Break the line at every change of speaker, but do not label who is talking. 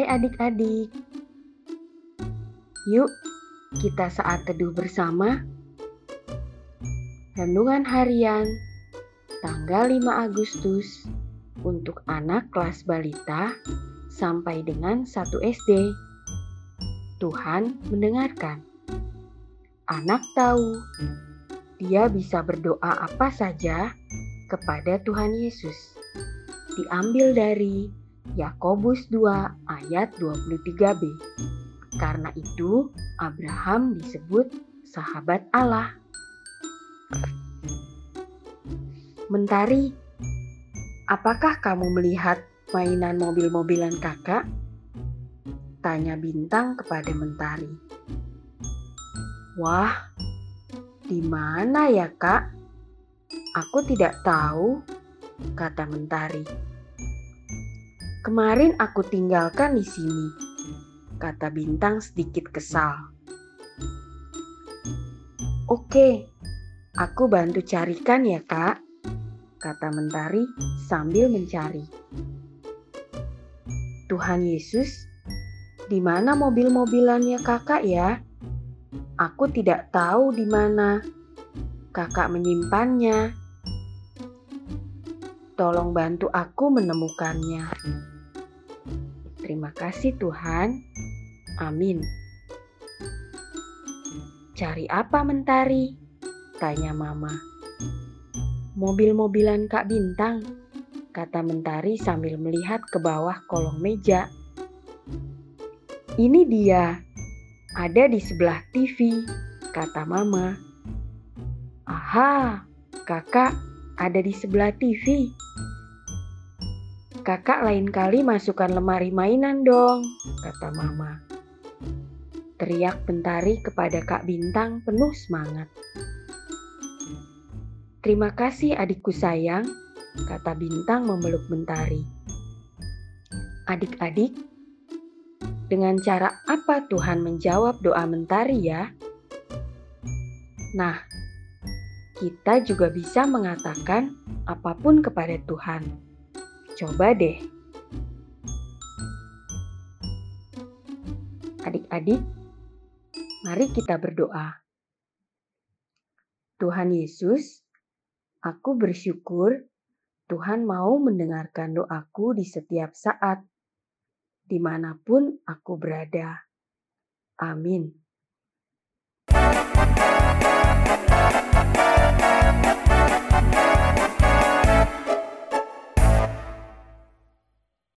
adik-adik. Yuk, kita saat teduh bersama. Renungan harian tanggal 5 Agustus untuk anak kelas balita sampai dengan 1 SD. Tuhan mendengarkan. Anak tahu dia bisa berdoa apa saja kepada Tuhan Yesus. Diambil dari Yakobus 2 ayat 23b. Karena itu Abraham disebut sahabat Allah. Mentari, apakah kamu melihat mainan mobil-mobilan kakak? Tanya Bintang kepada Mentari. Wah, di mana ya kak? Aku tidak tahu, kata Mentari. Kemarin aku tinggalkan di sini, kata Bintang sedikit kesal. Oke, aku bantu carikan ya kak, kata Mentari sambil mencari. Tuhan Yesus, di mana mobil-mobilannya kakak ya? Aku tidak tahu di mana kakak menyimpannya. Tolong bantu aku menemukannya. Terima kasih Tuhan. Amin. Cari apa mentari? Tanya mama. Mobil-mobilan Kak Bintang, kata mentari sambil melihat ke bawah kolong meja. Ini dia, ada di sebelah TV, kata mama. Aha, kakak ada di sebelah TV. Kakak lain kali masukkan lemari mainan dong, kata mama. Teriak Bentari kepada Kak Bintang penuh semangat. Terima kasih adikku sayang, kata Bintang memeluk Bentari. Adik-adik, dengan cara apa Tuhan menjawab doa Mentari ya? Nah, kita juga bisa mengatakan apa pun kepada Tuhan Coba deh. Adik-adik, mari kita berdoa. Tuhan Yesus, aku bersyukur Tuhan mau mendengarkan doaku di setiap saat, di mana pun aku berada. Amin.